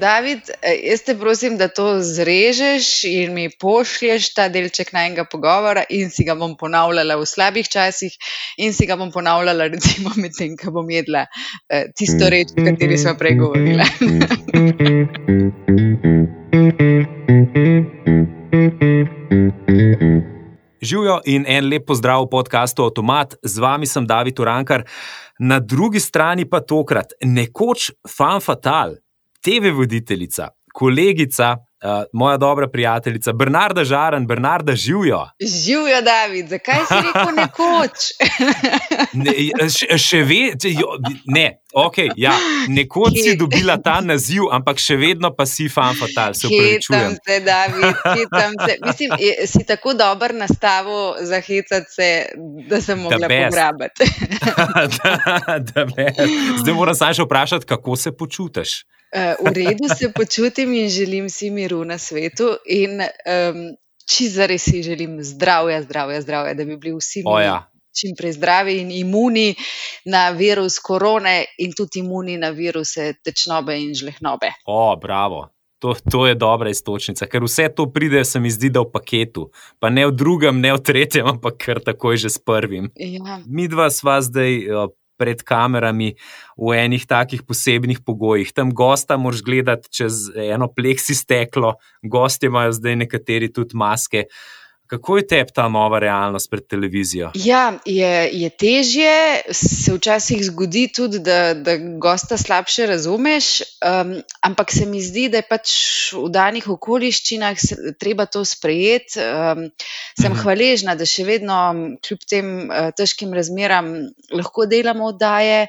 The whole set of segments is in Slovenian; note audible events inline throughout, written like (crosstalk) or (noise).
David, eh, jaz te prosim, da to zrežeš in mi pošlješ ta delček najnega pogovora in si ga bom ponavljala v slabih časih in si ga bom ponavljala recimo med tem, ko bom jedla eh, tisto reč, o kateri smo prej govorila. (laughs) Živijo in en lep pozdrav v podkastu Automat, z vami sem David Urankar, na drugi strani pa tokrat nekoč fan fatal, TV voditeljica, kolegica, uh, moja dobra prijateljica, Bernarda Žaren, Bernarda živijo. Živijo, David, zakaj si rekel nekoč? (laughs) ne, še, še vedno, ne, okay, ja, nekoč si dobila ta naziv, ampak še vedno pa si fan fatal. Se hitam se, David, hitam se. Mislim, si tako dober nastavo za hecati, da sem mogla pograbiti. (laughs) Zdaj moram samo še vprašati, kako se počutiš. Uh, v redu se počutim in želim si miru na svetu. In um, čisto zares si želim zdravja, zdravja, zdravja, da bi bili vsi mi ja. čim prej zdravi in imuni na virus korone, in tudi imuni na viruse tečnobe in žlehnobe. O, bravo. To, to je dobra istočnica, ker vse to pride, se mi zdi, da v paketu. Pa ne v drugem, ne v tretjem, ampak kar takoj že s prvim. Ja. Mi dva sva zdaj uh, pred kamerami v enih takih posebnih pogojih. Tam gosta moraš gledati čez eno pleksi steklo, gosti imajo zdaj nekateri tudi maske. Kako je tebi ta nova realnost pred televizijo? Ja, je, je težje, se včasih zgodi tudi, da, da gosta slabše razumeš, um, ampak se mi zdi, da je pač v danih okoliščinah treba to sprejeti. Um, sem mhm. hvaležna, da še vedno, kljub tem uh, težkim razmeram, lahko delamo oddaje.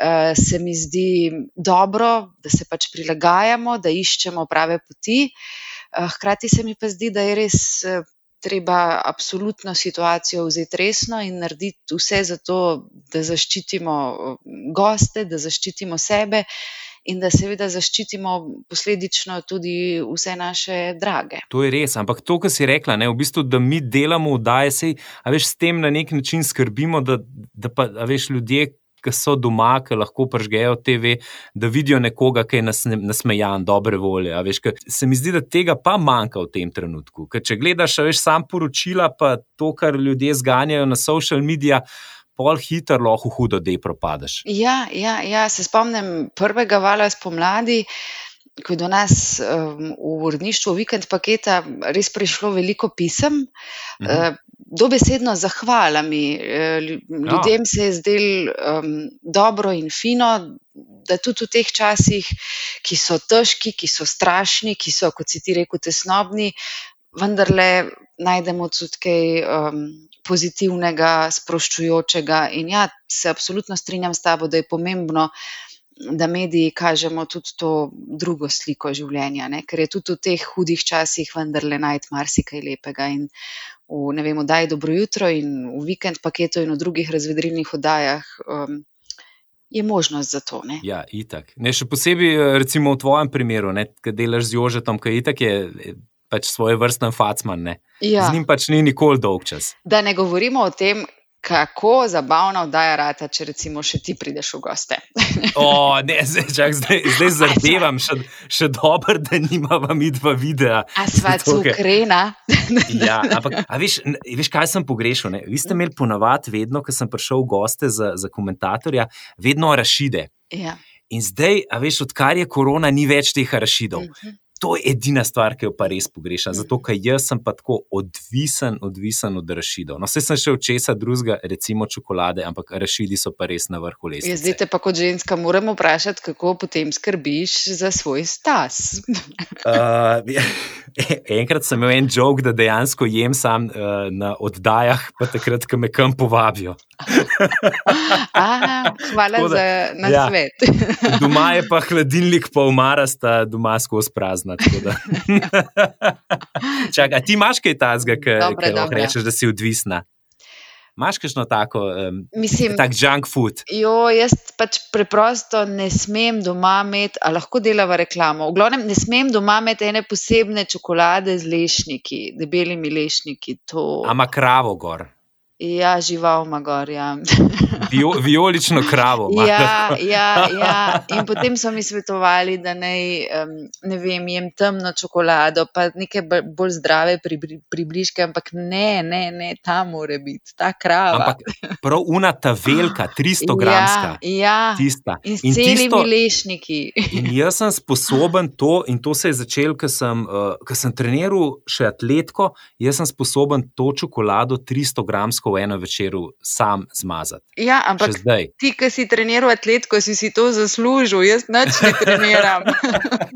Uh, se mi zdi dobro, da se pač prilagajamo, da iščemo prave poti. Uh, hkrati se mi pa zdi, da je res. Treba absolutno situacijo vzeti resno in narediti vse za to, da zaščitimo goste, da zaščitimo sebe. In da seveda zaščitimo posledično tudi vse naše drage. To je res, ampak to, kar si rekla, ne, v bistvu, da mi delamo, da je se, a veš, s tem na nek način skrbimo, da, da pa, veš, ljudje, ki so doma, ki lahko pržgejo TV, da vidijo nekoga, ki je nasmejan, dobre volje. Veš, se mi zdi, da tega pa manjka v tem trenutku. Ker če gledaš, veš, sam poročila, pa to, kar ljudje zganjajo na social medije. Pol hitro lahko hudo, da je propadaš. Ja, ja, ja, se spomnim prvega vala spomladi, ko je do nas um, v uredništvu vikend paketa res prišlo veliko pisem. Uh -huh. uh, dobesedno zahvalami. Eh, ljudem ja. se je zdelo um, dobro in fino, da tudi v teh časih, ki so težki, ki so strašni, ki so, kot si ti rekel, tesnobni, vendarle najdemo tudi kaj um, pozitivnega, sproščujočega. In ja, se absolutno strinjam s tabo, da je pomembno. Da mediji kažemo tudi to drugo sliko življenja, ne? ker je tudi v teh hudih časih vendarle najti marsikaj lepega. In v ne vem, oddaji Dobro jutro in v vikend paketu in v drugih razvedrilnih oddajah. Um, Je možnost za to. Ne? Ja, itak. Ne, še posebej, eh, recimo v tvojem primeru, ki delaš z Jožetom, ki itak je pač svoj vrsten facman. Ja. Z njim pač ni nikoli dolg čas. Da ne govorimo o tem, kako zabavna oddaja rata, če recimo še ti prideš v goste. o, ne, zdaj, čak, zdaj, zdaj (laughs) zadevam, še, še dobro, da nimamo mi dva videa. A sva cukrena. (laughs) ja, ampak, veš, veš, kaj sem pogrešal? Ne? Vi ste imeli ponavadi, vedno, ko sem prišel v goste za, za komentatorja, vedno rašide. Ja. In zdaj, a veš, odkar je korona, ni več teh rašidov. Uh mhm. -huh to je edina stvar, ki jo pa res pogrešam. Zato, ker jaz sem pa tako odvisen, odvisen od rašidov. No, vse sem še od česa drugega, recimo čokolade, ampak rašidi so pa res na vrhu lesa. Ja, zdaj te pa kot ženska moramo vprašati, kako potem skrbiš za svoj stas. uh, (laughs) enkrat sem imel en jok, da dejansko jem sam uh, na oddajah, pa takrat, ko me kam povabijo. (laughs) Aha, hvala da, za nasvet. Ja, doma je pa hladilnik, pa umarasta, doma skozi prazna. (laughs) Čakaj, ti imaš kaj tazga, ki lahko rečeš, da si odvisna? Imáš kakšno tako, um, Mislim, tak junk food? Jo, jaz pač preprosto ne smem doma imeti, a lahko delava reklamo. V glavnem, ne smem doma imeti ene posebne čokolade z lešniki, debelimi lešniki. To... Ama kravo gor. Ja, žival Magor. Ja. Vio, violično kravo. Ja, ja, ja, in potem so mi svetovali, da naj, ne vem, jem temno čokolado, pa nekaj bolj zdrave približke, ampak ne, ne, ne, ta mora biti, ta krava. Ampak prav una ta velika, 300 gramska. Ja, ja. tista. In s celimi lešniki. In jaz sem sposoben to, in to se je začelo, ker sem, uh, sem treniral še atletko, jaz sem sposoben to čokolado 300 gramsko v eno večeru sam zmazati. Ja, ampak ti, ki si treniral atletko, si si to zaslužil, jaz noč ne treniram.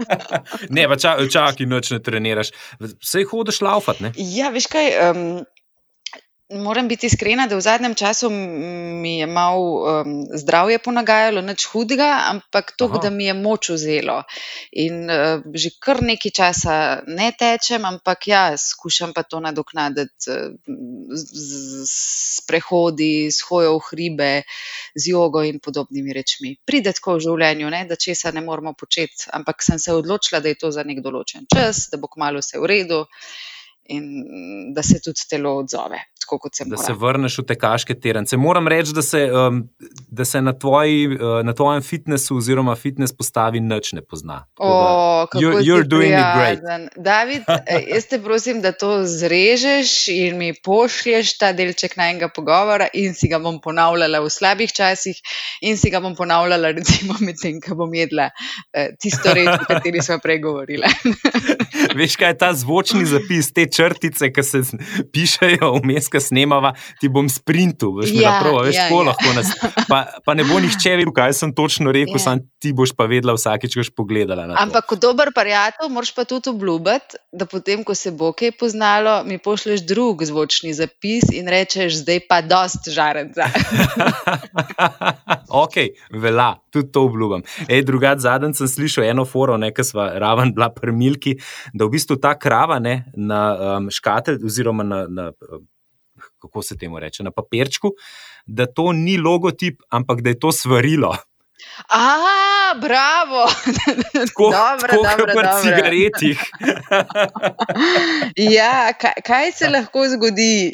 (laughs) ne, pa čakaj, čak, noč ne treniraš. Vse hodiš laufat. Ne? Ja, veš kaj. Um, Moram biti iskrena, da v zadnjem času mi je malo um, zdravje ponagajalo, nič hudega, ampak to, da mi je moč vzelo. In uh, že kar nekaj časa ne tečem, ampak ja, skušam pa to nadoknaditi uh, z, z prehodi, s hojo v hribe, z jogo in podobnimi rečmi. Pride tako v življenju, ne, da česa ne moramo početi, ampak sem se odločila, da je to za nek določen čas, da bo kmalo vse v redu in da se tudi telo odzove. Se da se vrneš v tekaške terence. Moram reči, da se, um, da se na, tvoji, uh, na tvojem fitnessu oziroma fitness postavi nič ne pozna. O, you're, you're doing it great. David, jaz te prosim, da to zrežeš in mi pošlješ ta delček najnega pogovora in si ga bom ponavljala v slabih časih in si ga bom ponavljala recimo med tem, ko bom jedla uh, tisto reč, o kateri smo prej govorili. (laughs) (laughs) Veš, kaj je ta zvočni zapis, te črtice, ki se pišejo vmes, ki snemava, ti bom sprintu, veš, ja, napravo, veš, ja, ja. lahko nas. Pa, pa ne bo nihče vedel, kaj sem točno rekel, ja. sam ti boš pa vedela vsakeč, ko boš pogledala. Ampak kot dober prijatelj, moraš pa tudi obljubiti, da potem, ko se bo kaj poznalo, mi pošleš drug zvočni zapis in rečeš, zdaj pa dost žaren za. (laughs) ok, vela, tudi to obljubim. Drugač, zadnjič sem slišal eno foro, nekaj sva raven bila pri Milki, da v bistvu ta krava ne, na um, škatelj oziroma na, na kako se temu reče, na papirčku, da to ni logotip, ampak da je to svarilo. A, bravo, (laughs) tako kot pri cigaretih. (laughs) ja, kaj, kaj se lahko zgodi?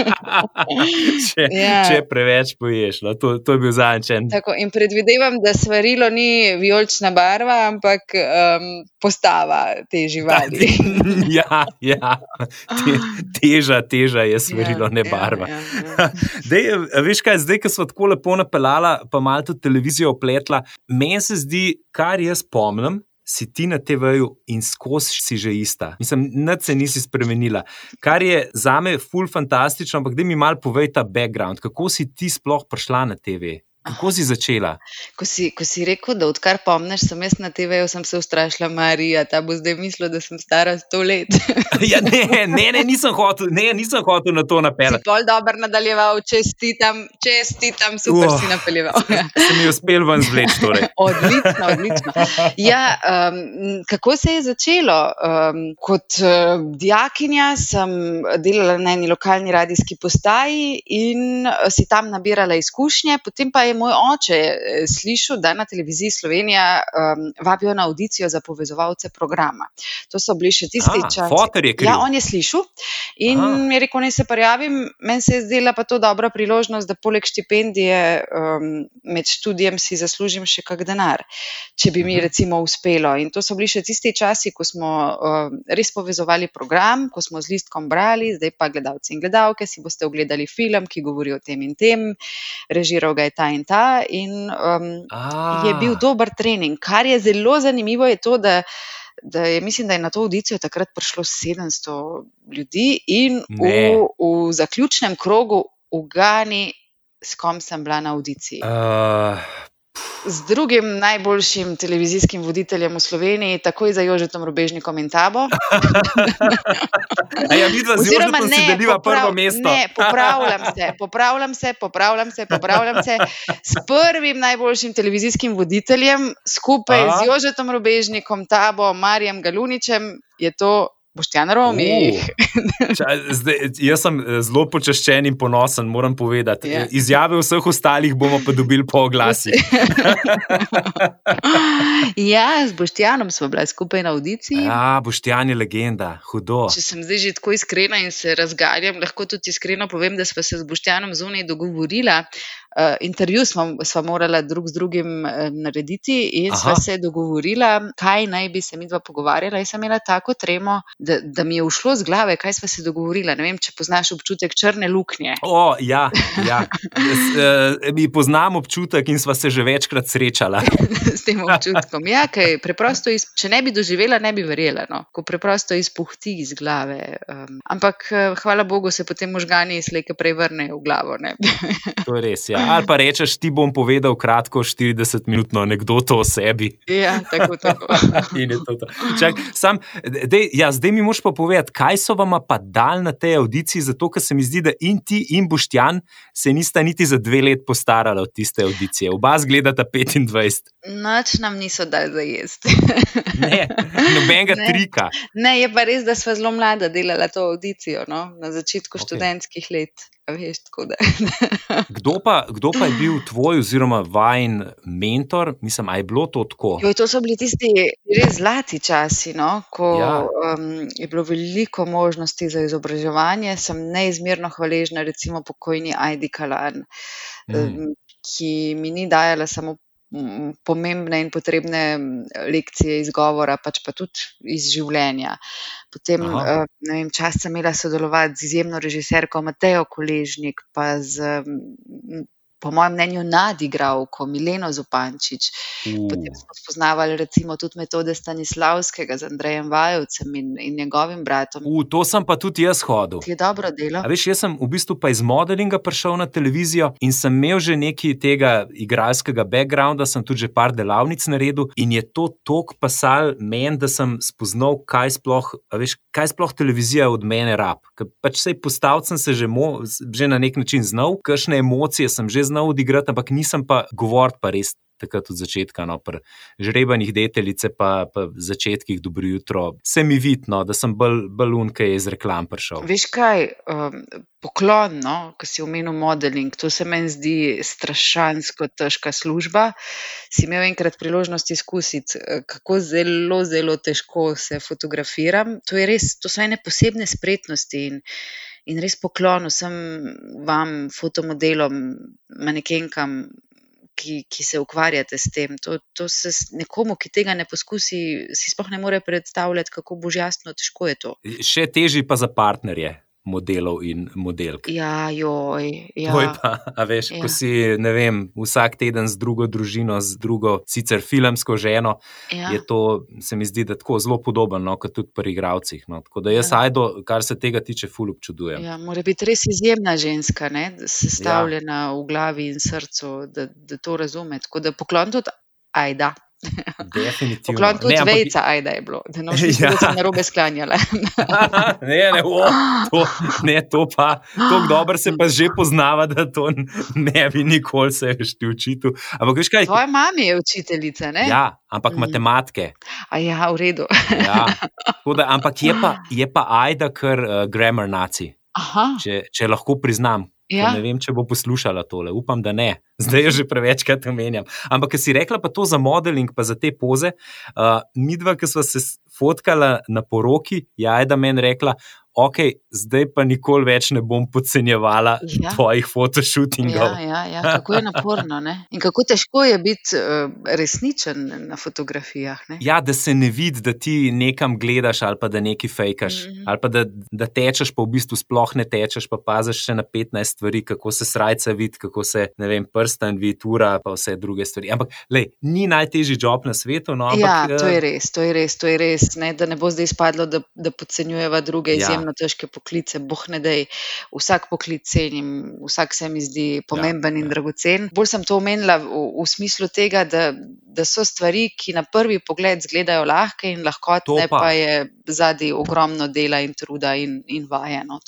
(laughs) če, ja. če preveč poješ, no, to, to je bil zančen. In predvidevam, da svarilo ni vijolična barva, ampak um, postava te živali. ja, ja. Te, teža, teža je svarilo, ja, ne ja, barva. Ja, ja, ja. Dej, veš kaj, zdaj, ko smo tako lepo napeljali, pa malo tudi televizijo opletla. Meni se zdi, kar jaz spomnim. Si ti na TV-ju in skozi si že ista. Mislim, da se nisi spremenila. Kar je za me ful fantastično, ampak da mi malo povej ta background, kako si ti sploh prišla na TV? Kako si začela? Ko si, ko si rekel, da odkar pomniš, sem jaz na TV-ju, sem se ustrašila, Marija, ta bo zdaj mislila, da sem stara sto let. (laughs) ja, ne, ne, ne, nisem hotel, ne, nisem hotel na to napeljati. Pol dobro nadaljeval, čestitam, čestitam, super uh, si napeljeval. Se mi je uspel ven zvleči. Torej. (laughs) odlično, odlično. Ja, um, kako se je začelo? Um, kot uh, dijakinja sem delala na eni lokalni radijski postaji in uh, si tam nabirala izkušnje, potem pa je moj oče eh, slišal, da na televiziji Slovenija um, vabijo na audicijo za povezovalce programa. To so bili še tisti časi. Ja, on je slišal in Aha. je rekel, naj se prijavim. Meni se je zdela pa to dobra priložnost, da poleg štipendije um, med študijem si zaslužim še kak denar, če bi mi mhm. recimo uspelo. In to so bili še tisti časi, ko smo um, res povezovali program, ko smo z listkom brali, zdaj pa gledalci in gledalke si boste ogledali film, ki govori o tem in tem. Režiral ga je ta in ta, in um, je bil dober trening. Kar je zelo zanimivo, je to, da, da je, mislim, da je na to audicijo takrat prišlo 700 ljudi in v, v zaključnem krogu ugani, s kom sem bila na audiciji. Uh, z drugim najboljšim televizijskim voditeljem v Sloveniji, takoj za Jožetom Robežnikom in Tabo. (laughs) ja, Oziroma, ne, poprav, ne, popravljam se, popravljam se, popravljam se, popravljam se. S prvim najboljšim televizijskim voditeljem, skupaj A? z Jožetom Robežnikom, Tabo, Marjem Galuničem, je to Boštjan Romi. jaz sem eh, zelo počaščen in ponosen, moram povedati. Ja. Izjave vseh ostalih bomo pa dobili po oglasi. (laughs) ja, z Boštjanom smo bili skupaj na audiciji. Ja, Boštjan je legenda, hudo. Če sem zdaj že tako iskrena in se razgaljam, lahko tudi iskreno povem, da smo se z Boštjanom zunaj dogovorili. Uh, intervju smo, smo morali drug z drugim uh, narediti, in Aha. sva se dogovorila, kaj naj bi se mi dva pogovarjala. Jaz sem imela tako tremo, da, da mi je ušlo z glave, kaj sva se dogovorila. Ne vem, če poznaš občutek črne luknje. O, ja, ja. S, uh, mi poznam občutek in sva se že večkrat srečala. (laughs) s tem občutkom. Ja, kaj, iz, če ne bi doživela, ne bi verjela. No? Ko preprosto izpuhti iz glave. Um, ampak hvala Bogu, se potem možgani slejke prej vrnejo v glavo. to je res. Ja ali pa rečeš, ti bom povedal kratko, 40-minutno anekdoto o sebi. Ja, tako tako. (laughs) to to. Čak, sam, dej, ja, zdaj mi moš pa povedati, kaj so vam pa dal na tej audiciji, zato ker se mi zdi, da in ti in Boštjan se nista niti za dve let postarala od tiste audicije. Oba zgledata 25. Noč nam niso dali za jesti. (laughs) ne, nobenega ne. trika. Ne, je pa res, da smo zelo mlada delala to audicijo no? na začetku okay. študentskih let. Veš, kdo, pa, kdo pa je bil tvoj, oziroma vajen mentor? Mislim, ali je bilo to tako? Jo, to so bili tisti res zlati časi, no? ko ja. um, je bilo veliko možnosti za izobraževanje. Sem neizmerno hvaležna, recimo, pokojni Aidi Kalan, mm. um, ki mi ni dajala samo pomembne in potrebne lekcije izgovora, pač pa tudi iz življenja. Potem, uh, vem, čas sem imela sodelovati z izjemno režiserko Matejo Koležnik, pa z po mojem mnenju, nadigral, ko Mileno Zupančič. Uh. Potem smo spoznavali recimo tudi metode Stanislavskega z Andrejem Vajovcem in, in njegovim bratom. Uh, to sem pa tudi jaz hodil. Je dobro delo. A veš, jaz sem v bistvu pa iz modelinga prišel na televizijo in sem imel že nekaj tega igralskega backgrounda, sem tudi že par delavnic naredil in je to tok pasal meni, da sem spoznal, kaj sploh, veš, kaj sploh televizija od mene rab. Ker pač sej postavil sem se že, mo, že na nek način znal, kakšne emocije sem že znal odigrati, ampak nisem pa govoril pa res. Takrat od začetka, no, pri žrebanih deteljice, pa pri začetkih dobro jutro, se mi vidno, da sem bolj balun, ki je iz reklam prišel. Veš kaj, um, poklon, no, ki si omenil modeling, to se meni zdi strašansko težka služba. Si imel enkrat priložnost izkusiti, eh, kako zelo, zelo težko se fotografiram. To, res, to so ene posebne spretnosti. In, in res poklon vsem vam, fotomodelom, manekenkam, ki, ki se ukvarjate s tem. To, to se nekomu, ki tega ne poskusi, si sploh ne more predstavljati, kako božjasno težko je to. Še težje pa za partnerje modelov in modelk. Ja, joj. Ja. Pa, a veš, ja. ko si vem, vsak teden z drugo družino, z drugo, sicer filmsko ženo, ja. je to, se mi zdi, da tako zelo podobno, no, kot tudi pri igravcih. No. Tako da jaz, ja. ajdo, kar se tega tiče, ful občudujem. Ja, mora biti res izjemna ženska, ne, sestavljena ja. v glavi in srcu, da, da to razume. Tako da poklon tudi, ajda. (laughs) Definitivno. Poklon tudi vejca, ajda je bilo, da noč (laughs) ja. se na robe sklanjale. (laughs) ne, ne, o, to, ne, to pa, tako dobro se pa že poznava, da to ne bi nikoli se več ti učil. Ampak veš kaj? Tvoja mama je učiteljica, ne? Ja, ampak mm. matematike. A ja, v redu. ja. da, ampak je pa, je pa ajda kar uh, grammar naci. Če, če lahko priznam, Ja. Ne vem, če bo poslušala tole, upam, da ne, (laughs) zdaj jo že prevečkrat omenjam. Ampak, ker si rekla pa to za modeling, pa za te poze, uh, midva, ki smo se fotkala na poroki, ja, je da meni rekla, ok, zdaj pa nikoli več ne bom podcenjevala ja. tvojih fotoshootingov. Ja, ja, ja, kako je naporno ne? in kako težko je biti uh, resničen na fotografijah. Ne? Ja, da se ne vidi, da ti nekam gledaš ali pa da nekaj fejkaš, mm -hmm. ali pa da, da tečeš, pa v bistvu sploh ne tečeš, pa paziš še na 15 stvari, kako se srca vidi, kako se vem, prsten vidi, ura, pa vse druge stvari. Ampak, lej, ni najtežji job na svetu. No, ampak, ja, to je res, to je res, to je res ne? da ne bo zdaj izpadlo, da, da podcenjujeva druge ja. Izjemno težke poklice. Boh ne da, vsak poklic cenim, vsak se mi zdi pomemben ja. in ja. dragocen. Bolj sem to omenila v, v smislu tega, da, da so stvari, ki na prvi pogled izgledajo lahke in lahkotne, pa. pa je zadnji ogromno dela in truda in, in vajeno.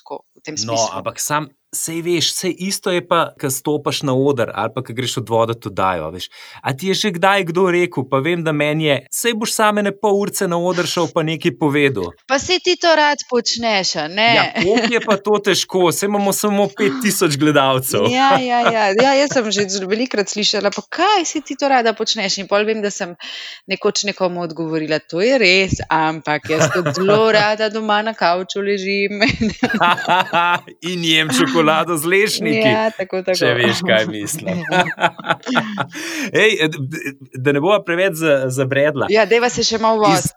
No, ampak sam, Sej veš, vse isto je pa, ko stopiš na oder ali pa ko greš od vode to dajo. Veš. A ti je že kdaj kdo rekel, pa vem, da meni je, sej boš same ne pol urce na oder šel pa nekaj povedal. Pa si ti to rad počneš, ne? Ja, kako je pa to težko, sej imamo samo 5000 gledalcev. Ja, ja, ja. ja, jaz sem že velikrat slišala, pa kaj si ti to rada počneš. In pol vem, da sem nekoč nekomu odgovorila, to je res, ampak jaz tudi zelo rada doma na kavču ležim. (laughs) In jem čokolado čokolado z lešniki. Ja, tako, tako. Če veš, kaj mislim. (laughs) Ej, da ne bo preveč zabredla. Ja, deva se še malo voz.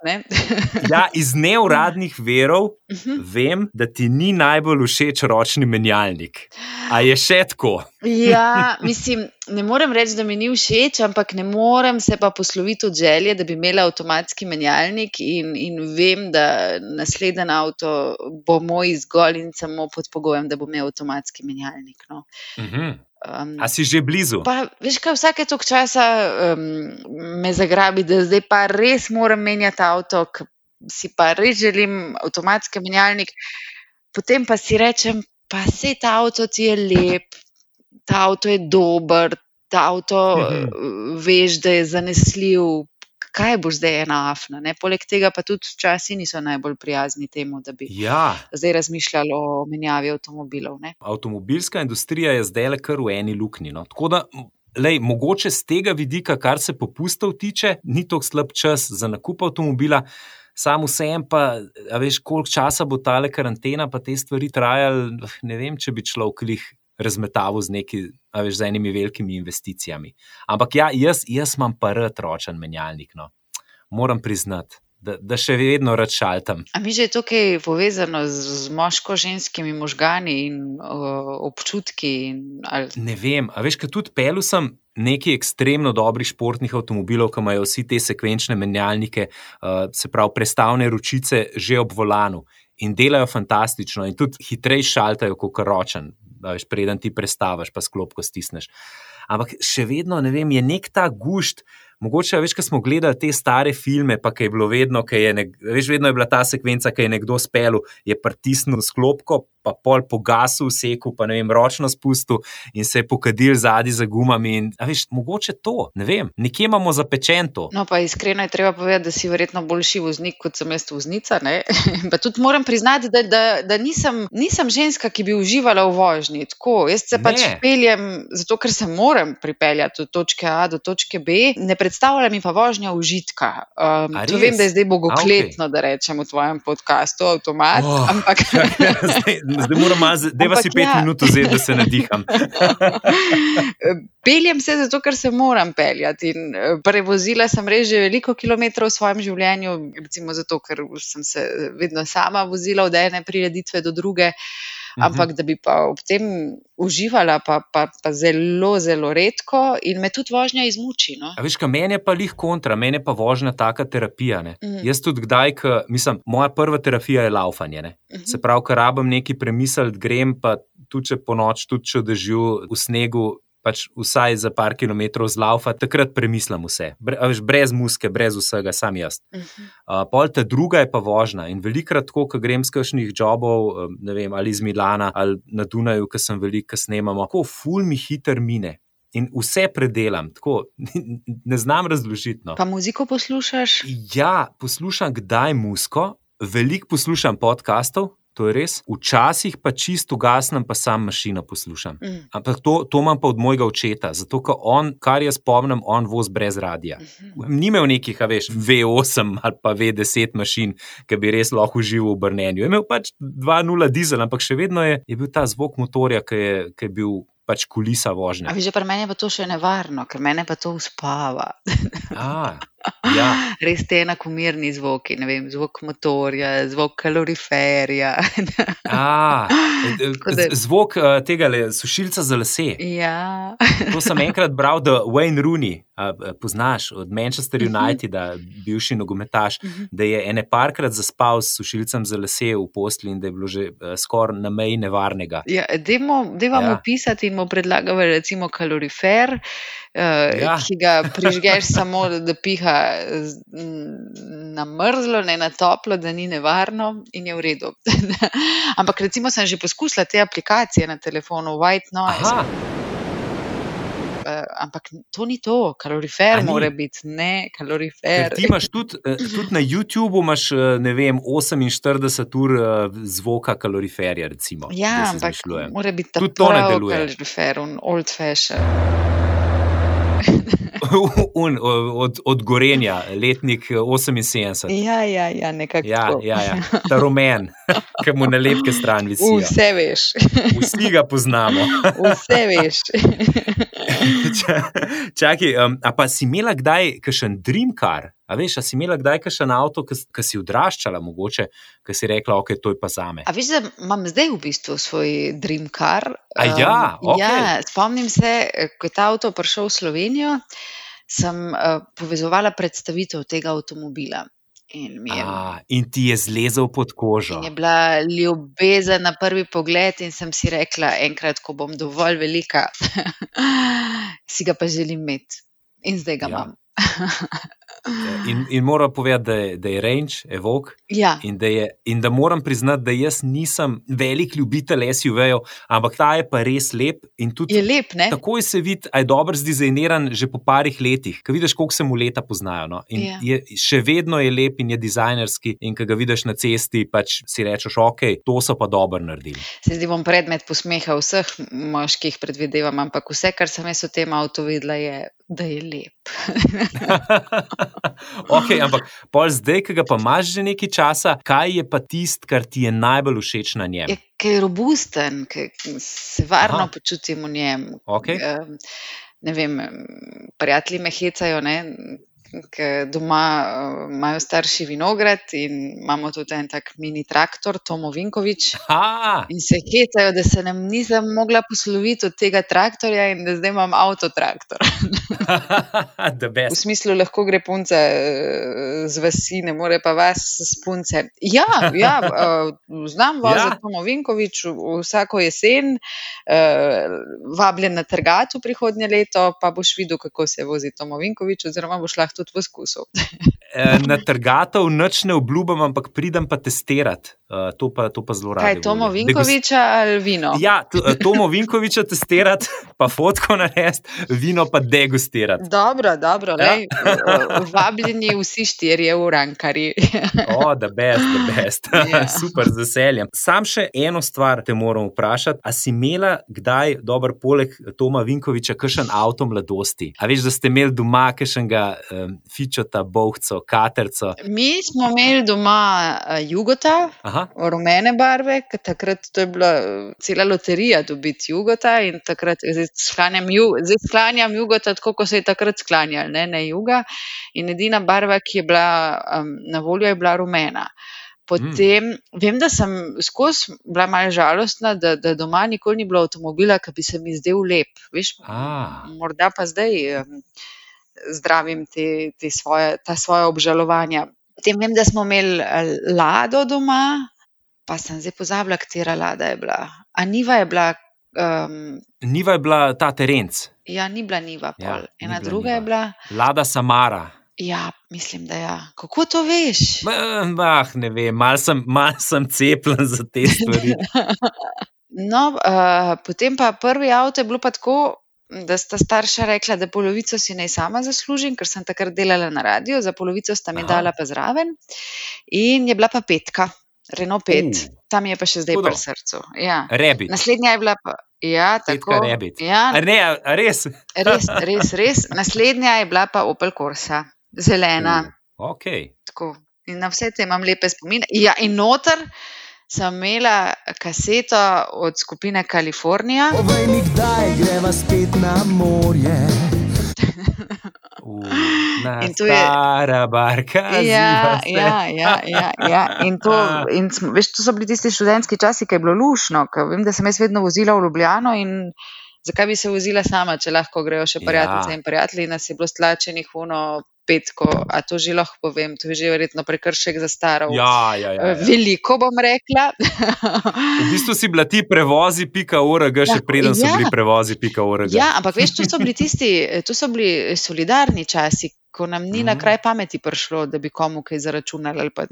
ja, iz neuradnih verov uh mhm. -huh. vem, da ti ni najbolj všeč ročni menjalnik. A je še tako? ja, (laughs) mislim. Ne morem reči, da mi ni všeč, ampak ne morem se pa posloviti od želje, da bi imela avtomatski menjalnik in, in vem, da naslednji avto bo moj zgolj in samo pod pogojem, da bo imel avtomatski menjalnik. No. Uh -huh. Um, A si že blizu? Pa, veš, kaj vsake toliko časa um, me zagrabi, da zdaj pa res moram menjati avto, si pa res želim avtomatski menjalnik. Potem pa si rečem, pa se ta avto ti je lep ta avto je dober, ta avto mhm. veš, da je zanesljiv. Kaj boš zdaj ena afna? Ne? Poleg tega pa tudi včasih niso najbolj prijazni temu, da bi ja. zdaj razmišljali o menjavi avtomobilov. Ne? Avtomobilska industrija je zdaj le kar v eni luknji. No? Tako da, lej, mogoče z tega vidika, kar se popustov tiče, ni to slab čas za nakup avtomobila. Sam vsem pa, veš, koliko časa bo ta karantena, pa te stvari trajali. Ne vem, če bi človek jih razmetavil z, neki, veš, z enimi velikimi investicijami. Ampak ja, jaz, jaz imam pa rad ročen menjalnik. No. Moram priznati. Da, da še vedno račaltam. Ali mi že je tukaj povezano z, z moško-ženskimi možgani in uh, občutki? In, ali... Ne vem, a veš, kaj tudi pelu sem nekaj ekstremno dobrih športnih avtomobilov, ki imajo vsi te sekvenčne menjalnike, uh, se pravi, prestavne ročice že ob volanu in delajo fantastično, in tudi hitreje šaltajo kot ročen, veš, preden ti prestaviš, pa sklopko stisneš. Ampak še vedno, ne vem, je nek ta gušt, Mogoče, veš, ko smo gledali te stare filme, pa je bilo vedno, je nek, veš, vedno je bila ta sekvenca, ki je nekdo spel, je pritisnil sklopko, pa pol pogasil, sekel, pa ne vem, ročno spustil in se je pokadil zadnji za gumami. In, veš, mogoče to, ne vem, nekje imamo zapečen to. No, pa iskreno je treba povedati, da si verjetno boljši voznik kot sem jaz voznica. (laughs) pa tudi moram priznati, da, da, da nisem, nisem ženska, ki bi uživala v vožnji. Tako, jaz se pač ne. pač peljem, zato ker se moram pripeljati od točke A do točke B predstavlja mi pa vožnja užitka. Um, vem, da je zdaj bogokletno, okay. da rečem v tvojem podkastu, avtomat. Oh, ampak... (laughs) zdaj, moram malo, da vas je pet ja. minut vzeti, da se nadiham. (laughs) Peljem se zato, ker se moram peljati. In eh, prevozila sem res že veliko kilometrov v svojem življenju, recimo zato, ker sem se vedno sama vozila od ene prireditve do druge. Mhm. Ampak da bi pa ob tem uživala, pa, pa, pa zelo, zelo redko in me tudi vožnja izmuči. No? Veš, kaj meni je pa lih kontra, meni je pa vožnja taka terapija. Mhm. Jaz tudi kdaj, k, mislim, moja prva terapija je laufanje. Mhm. Se pravi, ker rabim neki premisliti, grem pa tudi če po noč, tudi če držim v snegu pač vsaj za par kilometrov zlaufa, takrat premislim vse. Brez, brez muske, brez vsega, sam jaz. Uh -huh. uh, pol ta druga je pa vožna. In velikrat, ko grem z kakšnih jobov, vem, ali iz Milana ali na Dunaju, ki sem velik, ki snemamo, tako ful mi hiter mine. In vse predelam, tako (laughs) ne znam razložiti. No. Pa muziko poslušaš? Ja, poslušam kdaj muziko, veliko poslušam podkastov, To je res. Včasih pa čisto gasnem, pa sam mašino poslušam. Mm. Ampak to, to imam pa od mojega očeta, zato ker on, kar jaz spomnim, on voz brez radia. Mm -hmm. Ni imel nekih, veš, V8 ali pa V10 mašin, ki bi res lahko užival v brnenju. Je imel pač 2.0 dizel, ampak še vedno je, je bil ta zvok motorja, ki je, ki je bil pač kulisa vožnje. Ampak že pri meni je pa to še nevarno, ker mene pa to uspava. A, ja. (laughs) Res te enakomerni zvoki, vem, zvok motorja, zvok kaloriferja. (laughs) A, zvok uh, tega le, sušilca za lase. Ja. To sem enkrat bral, da Wayne Rooney, uh, poznaš od Manchester mhm. United, uh -huh. bivši nogometaš, uh mhm. -huh. da je ene parkrat zaspal s sušilcem za lase v posli in da je bilo že uh, skoraj na meji nevarnega. Ja, dejmo, ja. pisati in mu predlagati recimo kalorifer, ja. ki ga prižgeš (laughs) samo, da piha pa na mrzlo, ne na toplo, da ni nevarno in je v redu. (laughs) Ampak recimo sem že poskusila te aplikacije na telefonu, White Noise. Aha uh, ampak to ni to, kalorifer mora biti, ne kalorifer. Ti imaš tudi, uh, tudi na YouTubu, imaš, uh, ne vem, 48 ur uh, zvoka kaloriferja. Recimo, ja, ampak mora biti tudi to ne deluje. Kalorifer, old fashion. (laughs) Un, od, od Gorenja, letnik 78. Ja, ja, ja nekako. Ja, ja, ja. (laughs) Ta rumen, ki mu na lepke stran visi. Vse veš. (laughs) Vsi ga poznamo. Vse veš. Čakaj, um, a pa si imela kdaj kakšen dream car? A veš, a si imela kdaj kakšen avto, ki si odraščala, mogoče, ki si rekla, ok, to je pa za me. A veš, da imam zdaj v bistvu svoj dream car. A ja, um, okay. ja, spomnim se, ko je ta avto prišel v Slovenijo, sem uh, povezovala predstavitev tega avtomobila. In, je, A, in ti je zlezel pod kožo. Je bila ljubezen na prvi pogled, in sem si rekla, enkrat, ko bom dovolj velika, (laughs) si ga pa želim imeti. In zdaj ga ja. imam. (laughs) In, in moram povedati, da je, da je range, evok. Ja. In, in da moram priznati, da jaz nisem velik ljubitelj SUV-jev, ampak ta je pa res lep. Je lep, ne? Takoj se vidi, da je dobro zdizajniran že po parih letih, ko vidiš, koliko se mu leta poznajo. No? Ja. Je, še vedno je lep in je dizajnerski. In ko ga vidiš na cesti, pač si rečeš, ok, to so pa dobro naredili. Se zdi, bom predmet posmeha vseh moških, predvidevam, ampak vse, kar sem jaz o tem avtu videla, je da je lep. (laughs) (laughs) okay, ampak zdaj, ki ga pa imaš že nekaj časa, kaj je pa tisto, kar ti je najbolj všeč na njem? Je, ker je robusten, ker se varno Aha. počutim v njem. Okay. Ne vem, prijatelji me hecajo, ne, ker doma uh, imajo starši vinograd in imamo tudi en tak mini traktor, Tomo Vinkovič. In se hecajo, da se nam nisem mogla posloviti od tega traktorja in da zdaj imam avtotraktor. (laughs) v smislu, lahko gre punce uh, z vasi, ne more pa vas s punce. Ja, ja uh, znam (laughs) voziti ja. Tomo Vinkovič vsako jesen, uh, vabljen na trgatu prihodnje leto, pa boš videl, kako se vozi Tomo Vinkovič, oziroma boš lahko tudi poskusil. (laughs) Eh, na trgatov noč ne obljubim, ampak pridem pa testirati. Uh, to, pa, to pa zelo rado. Kaj, Tomo Vinkoviča ali vino? Ja, eh, Tomo Vinkoviča testirati, (laughs) pa fotko narediti, vino pa degustirati. Dobro, dobro. Ja. Vabljeni vsi štirje urankari. (laughs) o, da best, da best. Ja. Super, z veseljem. Sam še eno stvar te moram vprašati. A si imela kdaj, dober, poleg Toma Vinkoviča, kakšen avto mladosti? A veš, da ste imeli doma kakšnega um, fičota, bohco, katerco. Mi smo imeli doma uh, jugota, Aha. rumene barve, takrat to je bila eh, cela loterija dobiti jugota in takrat zdaj sklanjam, ju, zdaj sklanjam jugota tako, kot se je takrat sklanjal, ne, ne juga. In edina barva, ki je bila um, na voljo, je bila rumena. Potem mm. vem, da sem skozi bila malo žalostna, da, da doma nikoli ni bilo avtomobila, ki bi se mi zdel lep. Veš, morda pa zdaj. Um, zdravim te, te svoje, ta svoje obžalovanja. Potem vem, da smo imeli eh, lado doma, pa sem zdaj pozabila, katera lada je bila. A niva je bila. Um, niva je bila ta terenc. Ja, ni bila niva, ja, ena ni druga niva. je bila. Lada Samara. Ja, mislim, da je. Ja. Kako to veš? Bah, ne vem, malo sem, mal sem cepljen za te stvari. (laughs) no, uh, potem pa prvi avto je bilo pa tako, da sta starša rekla, da polovico si naj sama zaslužim, ker sem takrat delala na radiju, za polovico sta mi Aha. dala pa zraven. In je bila pa petka, Renault 5, uh, tam je pa še zdaj pri srcu. Ja. Naslednja je bila pa. Ja, tako je. Ja, ne, res. (laughs) res. Res, res. Naslednja je bila pa Opel Corsa, zelena. Uh, okay. In na vse te imam lepe spomine. Ja, in noter sem imela kaseto od skupine Kalifornija. Povej mi, kdaj greva spet na morje. (laughs) In to je stara barka. Ja, ja, ja, ja, ja. In to, (laughs) in veš, to so bili tisti študentski časi, ki je bilo lušno. Vem, da sem jaz vedno vozila v Ljubljano in zakaj bi se vozila sama, če lahko grejo še prijateljice ja. in prijatelji. Nas je bilo stlačenih uno petko, a to že lahko povem, to je že verjetno prekršek za staro. Ja, ja, ja, ja. Veliko bom rekla. v bistvu si bila ti prevozi, pika ura, ga še preden so ja. bili prevozi, pika ura. Ja, ampak veš, to so bili tisti, to so bili solidarni časi. Ko nam ni mm. na kraj pameti prišlo, da bi komu kaj zaračunali. Pa,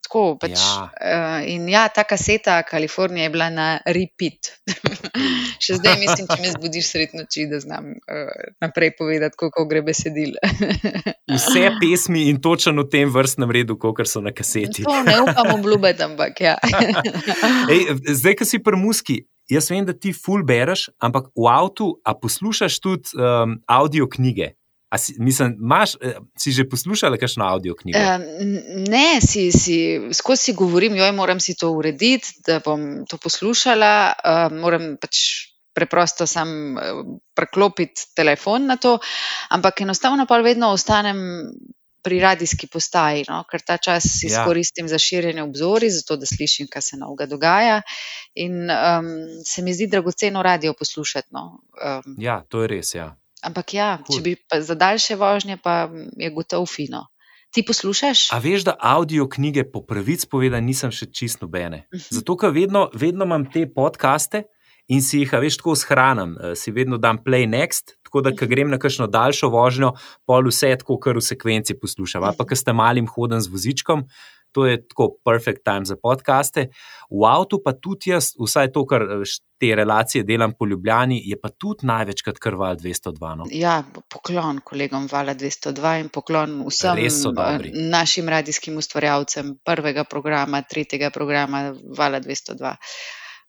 Tako, pač, ja. Uh, in ja, ta kaseta Kalifornija je bila na repeat. (laughs) Še zdaj mislim, če me zbudiš sred noči, da znam uh, naprej povedati, kako gre besedil. (laughs) Vse pesmi in točno v tem vrstnem redu, kot so na kaseti. To ne upam obljubiti, ampak ja. (laughs) Ej, zdaj, ki si pri muski. Jaz vem, da ti ful bereš, ampak v avtu, a poslušaš tudi um, audio knjige? Si, mislim, imaš, eh, si že poslušala kakšno audio knjigo? Uh, ne, si, si, skozi govorim, joj, moram si to urediti, da bom to poslušala. Uh, moram pač preprosto sam preklopiti telefon na to, ampak enostavno pa vedno ostanem. Pri radijski postaji, no? ker ta čas ja. izkoristim za širjenje obzori, zato da slišim, kaj se novega dogaja. In um, se mi zdi dragoceno radio poslušati. No? Um, ja, to je res. Ja. Ampak ja, cool. če bi za daljše vožnje, pa je gotovo fino. Ti poslušaš? A veš, da audio knjige po pravici povedano nisem še čist nobene. Uh mhm. -huh. Zato, ker vedno, vedno imam te podcaste in si jih, veš, tako shranim, eh, si vedno dam play next, tako da, ko mhm. grem na kakšno daljšo vožnjo, pol vse tako, kar v sekvenci poslušam. Uh -huh. Pa, ker ste malim hodem z vozičkom, to je tako perfect time za podcaste. V avtu pa tudi jaz, vsaj to, kar eh, te relacije delam po Ljubljani, je pa tudi največkrat krval 202. No? Ja, poklon kolegom Vala 202 in poklon vsem eh, našim radijskim ustvarjalcem prvega programa, tretjega programa Vala 202.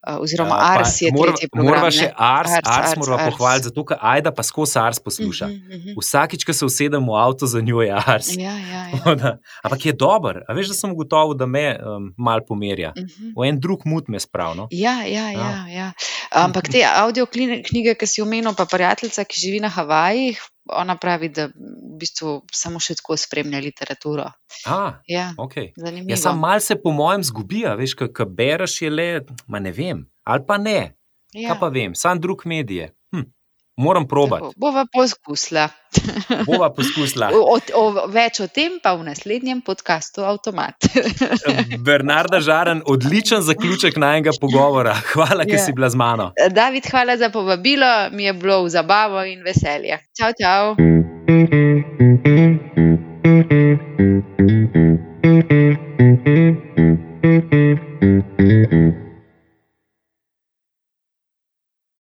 Uh, oziroma, uh, Ars je mora, tretji program. Moramo še Ars, Ars, Ars, Ars moramo pohvaliti, zato ker Aida pa skozi Ars posluša. Uh -huh, uh -huh. Vsakič, ko se usedem v avto, za njo je Ars. Ja, ja, ja. (laughs) Ampak je dober, a veš, da sem gotovo, da me um, mal pomerja. Uh -huh. V en drug mut me spravno. Ja, ja, ja, ja. ja. Ampak te (laughs) audio knjige, ki si omenil, pa prijateljica, ki živi na Havajih, ona pravi, da v bistvu samo še tako spremlja literaturo. Ah, ja, okay. ja, sam mal se po mojem zgubi, veš, kaj bereš, je le, ma ne vem, ali pa ne. Ja. Kaj pa vem, sam drug medije. Hm. Moram probati. Bova poskusila. (laughs) Bova poskusila. O, o, več o tem pa v naslednjem podkastu Automat. (laughs) Bernarda Žaren, odličen zaključek najnega pogovora. Hvala, ker ja. si bila z mano. David, hvala za povabilo, mi je bilo v zabavo in veselje. Čau, čau.